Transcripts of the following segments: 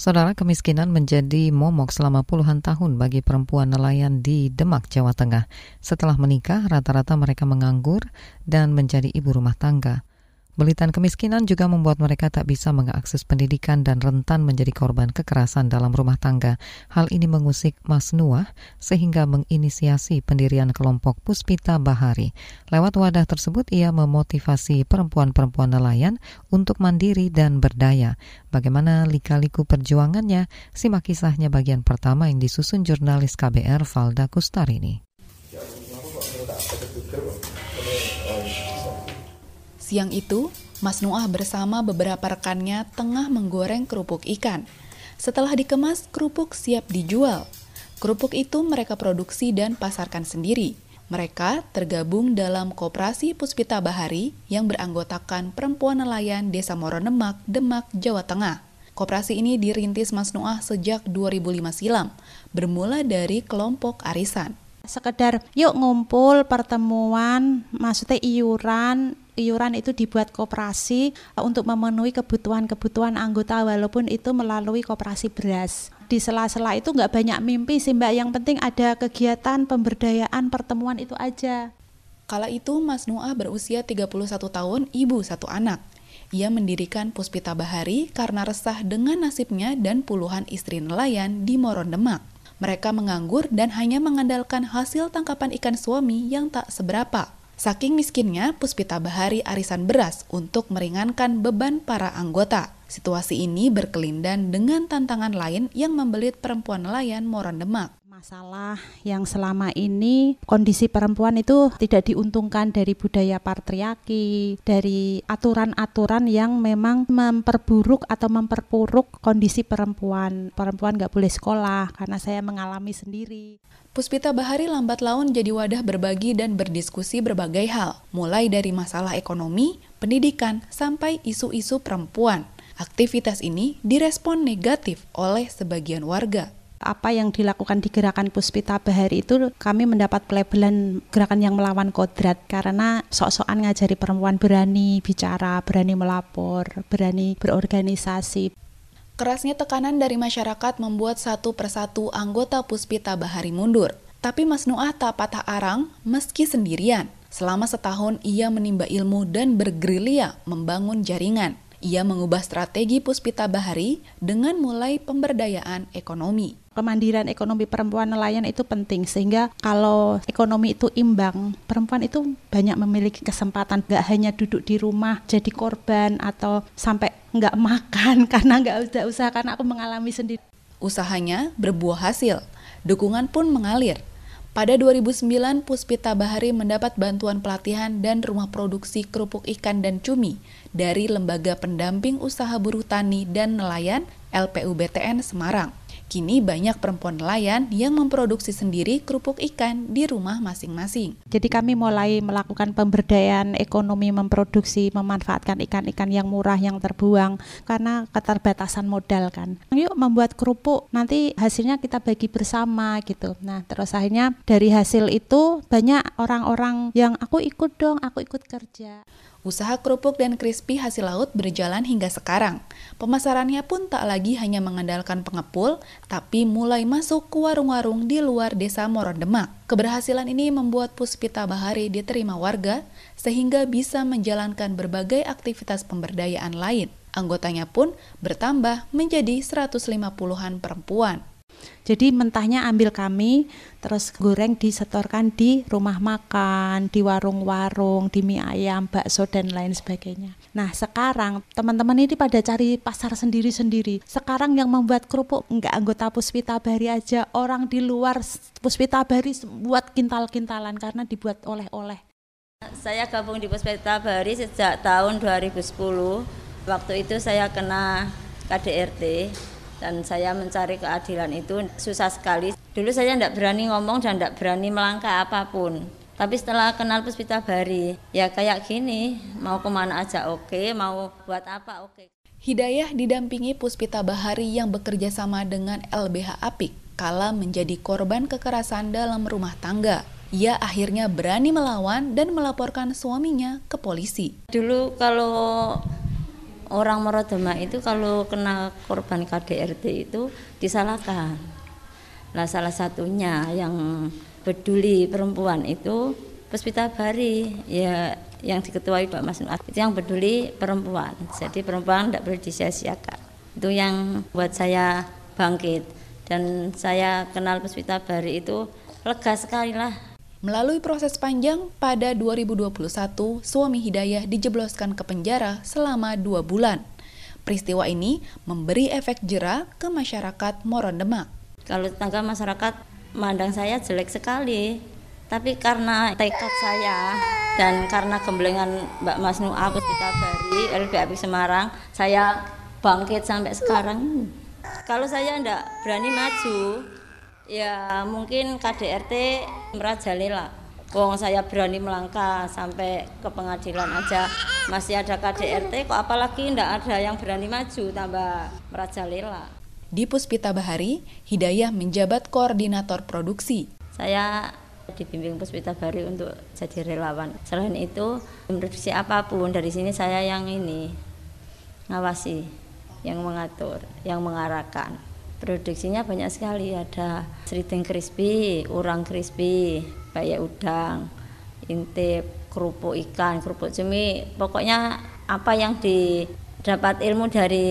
Saudara, kemiskinan menjadi momok selama puluhan tahun bagi perempuan nelayan di Demak, Jawa Tengah. Setelah menikah, rata-rata mereka menganggur dan menjadi ibu rumah tangga. Belitan kemiskinan juga membuat mereka tak bisa mengakses pendidikan dan rentan menjadi korban kekerasan dalam rumah tangga. Hal ini mengusik Mas Nuah sehingga menginisiasi pendirian kelompok Puspita Bahari. Lewat wadah tersebut ia memotivasi perempuan-perempuan nelayan untuk mandiri dan berdaya. Bagaimana lika-liku perjuangannya? Simak kisahnya bagian pertama yang disusun jurnalis KBR Valda Kustarini. Siang itu, Mas Nuah bersama beberapa rekannya tengah menggoreng kerupuk ikan. Setelah dikemas, kerupuk siap dijual. Kerupuk itu mereka produksi dan pasarkan sendiri. Mereka tergabung dalam Koperasi Puspita Bahari yang beranggotakan perempuan nelayan Desa Moronemak, Demak, Jawa Tengah. Koperasi ini dirintis Mas Nuah sejak 2005 silam, bermula dari kelompok arisan. Sekedar yuk ngumpul pertemuan, maksudnya iuran, iuran itu dibuat koperasi uh, untuk memenuhi kebutuhan-kebutuhan anggota walaupun itu melalui koperasi beras. Di sela-sela itu nggak banyak mimpi sih mbak, yang penting ada kegiatan pemberdayaan pertemuan itu aja. Kala itu Mas Nuah berusia 31 tahun, ibu satu anak. Ia mendirikan Puspita Bahari karena resah dengan nasibnya dan puluhan istri nelayan di Moron Demak. Mereka menganggur dan hanya mengandalkan hasil tangkapan ikan suami yang tak seberapa. Saking miskinnya, Puspita Bahari arisan beras untuk meringankan beban para anggota. Situasi ini berkelindan dengan tantangan lain yang membelit perempuan nelayan Moron Demak masalah yang selama ini kondisi perempuan itu tidak diuntungkan dari budaya patriarki, dari aturan-aturan yang memang memperburuk atau memperpuruk kondisi perempuan. Perempuan nggak boleh sekolah karena saya mengalami sendiri. Puspita Bahari lambat laun jadi wadah berbagi dan berdiskusi berbagai hal, mulai dari masalah ekonomi, pendidikan, sampai isu-isu perempuan. Aktivitas ini direspon negatif oleh sebagian warga apa yang dilakukan di gerakan Puspita Bahari itu kami mendapat pelabelan gerakan yang melawan kodrat karena sok-sokan ngajari perempuan berani bicara, berani melapor, berani berorganisasi. Kerasnya tekanan dari masyarakat membuat satu persatu anggota Puspita Bahari mundur. Tapi Mas Nuah tak patah arang meski sendirian. Selama setahun ia menimba ilmu dan bergerilya membangun jaringan. Ia mengubah strategi Puspita Bahari dengan mulai pemberdayaan ekonomi kemandirian ekonomi perempuan nelayan itu penting sehingga kalau ekonomi itu imbang perempuan itu banyak memiliki kesempatan. Gak hanya duduk di rumah jadi korban atau sampai nggak makan karena nggak udah usaha karena aku mengalami sendiri. Usahanya berbuah hasil. Dukungan pun mengalir. Pada 2009, Puspita Bahari mendapat bantuan pelatihan dan rumah produksi kerupuk ikan dan cumi dari Lembaga Pendamping Usaha Buruh Tani dan Nelayan LPUBTN Semarang. Kini banyak perempuan nelayan yang memproduksi sendiri kerupuk ikan di rumah masing-masing. Jadi kami mulai melakukan pemberdayaan ekonomi memproduksi, memanfaatkan ikan-ikan yang murah yang terbuang karena keterbatasan modal kan. Yuk membuat kerupuk, nanti hasilnya kita bagi bersama gitu. Nah terus akhirnya dari hasil itu banyak orang-orang yang aku ikut dong, aku ikut kerja. Usaha kerupuk dan crispy hasil laut berjalan hingga sekarang. Pemasarannya pun tak lagi hanya mengandalkan pengepul, tapi mulai masuk ke warung-warung di luar desa Morondemak. Keberhasilan ini membuat Puspita Bahari diterima warga, sehingga bisa menjalankan berbagai aktivitas pemberdayaan lain. Anggotanya pun bertambah menjadi 150-an perempuan. Jadi mentahnya ambil kami, terus goreng disetorkan di rumah makan, di warung-warung, di mie ayam, bakso dan lain sebagainya. Nah sekarang teman-teman ini pada cari pasar sendiri-sendiri. Sekarang yang membuat kerupuk nggak anggota Puspita Bari aja, orang di luar Puspita Bari buat kintal-kintalan karena dibuat oleh-oleh. Saya gabung di Puspita Bari sejak tahun 2010. Waktu itu saya kena KDRT dan saya mencari keadilan itu susah sekali. Dulu saya tidak berani ngomong dan tidak berani melangkah apa pun. Tapi setelah kenal Puspita Bari, ya kayak gini, mau ke mana aja oke, mau buat apa oke. Hidayah didampingi Puspita Bahari yang bekerja sama dengan LBH Apik kala menjadi korban kekerasan dalam rumah tangga. Ia akhirnya berani melawan dan melaporkan suaminya ke polisi. Dulu kalau orang Morodema itu kalau kena korban KDRT itu disalahkan. Nah salah satunya yang peduli perempuan itu Puspita Bari ya yang diketuai Pak Mas Nuat itu yang peduli perempuan. Jadi perempuan tidak boleh disia-siakan. Itu yang buat saya bangkit dan saya kenal Puspita Bari itu lega sekali lah Melalui proses panjang, pada 2021 suami Hidayah dijebloskan ke penjara selama dua bulan. Peristiwa ini memberi efek jera ke masyarakat Moron Demak. Kalau tetangga masyarakat mandang saya jelek sekali, tapi karena tekad saya dan karena gemblengan Mbak Mas Nu'a Puspita Bari, LBAP Semarang, saya bangkit sampai sekarang. Kalau saya tidak berani maju, Ya mungkin KDRT merajalela. Wong saya berani melangkah sampai ke pengadilan aja masih ada KDRT kok apalagi ndak ada yang berani maju tambah merajalela. Di Puspita Bahari, Hidayah menjabat koordinator produksi. Saya dibimbing Puspita Bahari untuk jadi relawan. Selain itu, produksi apa pun dari sini saya yang ini ngawasi, yang mengatur, yang mengarahkan produksinya banyak sekali ada seriting crispy, urang crispy, kayak udang, intip, kerupuk ikan, kerupuk cumi, pokoknya apa yang didapat ilmu dari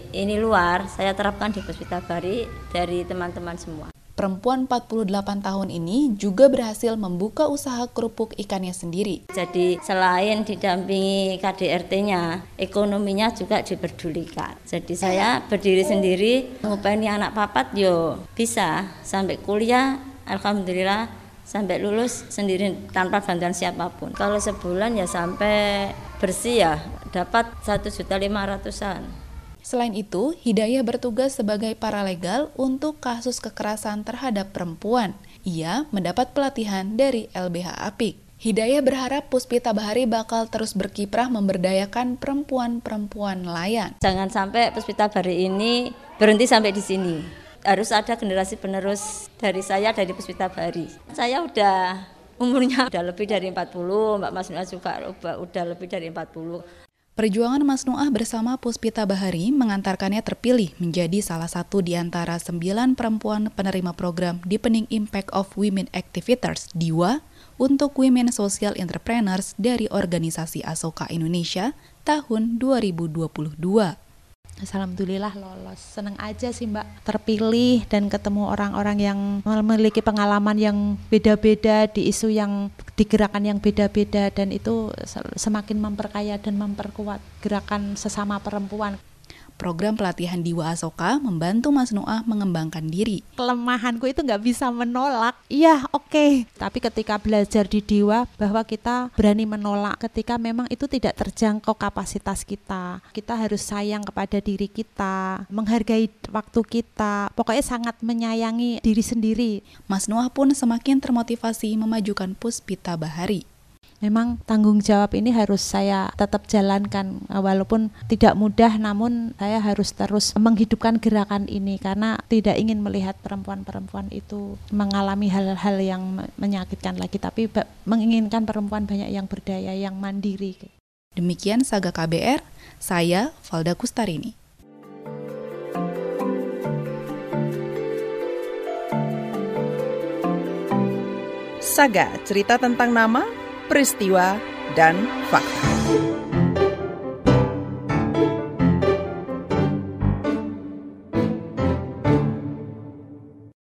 ini luar saya terapkan di Puspita Bari dari teman-teman semua. Perempuan 48 tahun ini juga berhasil membuka usaha kerupuk ikannya sendiri. Jadi selain didampingi KDRT-nya, ekonominya juga diperdulikan. Jadi saya berdiri sendiri, ngupani anak papat yo bisa sampai kuliah, alhamdulillah sampai lulus sendiri tanpa bantuan siapa pun. Kalau sebulan ya sampai bersih ya dapat satu juta lima ratusan. Selain itu, Hidayah bertugas sebagai paralegal untuk kasus kekerasan terhadap perempuan. Ia mendapat pelatihan dari LBH Apik. Hidayah berharap Puspita Bahari bakal terus berkiprah memberdayakan perempuan-perempuan nelayan. Jangan sampai Puspita Bahari ini berhenti sampai di sini. Harus ada generasi penerus dari saya dari Puspita Bahari. Saya udah umurnya udah lebih dari 40, Mbak Mas juga udah lebih dari 40. Perjuangan Mas Nuah bersama Puspita Bahari mengantarkannya terpilih menjadi salah satu di antara sembilan perempuan penerima program Deepening Impact of Women Activators DIWA untuk Women Social Entrepreneurs dari organisasi Asoka Indonesia tahun 2022. Alhamdulillah lolos. Seneng aja sih Mbak terpilih dan ketemu orang-orang yang memiliki pengalaman yang beda-beda di isu yang di gerakan yang beda-beda dan itu semakin memperkaya dan memperkuat gerakan sesama perempuan. Program pelatihan Diwa Asoka membantu Mas Noah mengembangkan diri. Kelemahanku itu nggak bisa menolak. Iya, oke. Okay. Tapi ketika belajar di Diwa bahwa kita berani menolak ketika memang itu tidak terjangkau kapasitas kita. Kita harus sayang kepada diri kita, menghargai waktu kita. Pokoknya sangat menyayangi diri sendiri. Mas Noah pun semakin termotivasi memajukan Puspita Bahari memang tanggung jawab ini harus saya tetap jalankan walaupun tidak mudah namun saya harus terus menghidupkan gerakan ini karena tidak ingin melihat perempuan-perempuan itu mengalami hal-hal yang menyakitkan lagi tapi menginginkan perempuan banyak yang berdaya yang mandiri demikian Saga KBR saya Valda Kustarini. Saga, cerita tentang nama, peristiwa, dan fakta.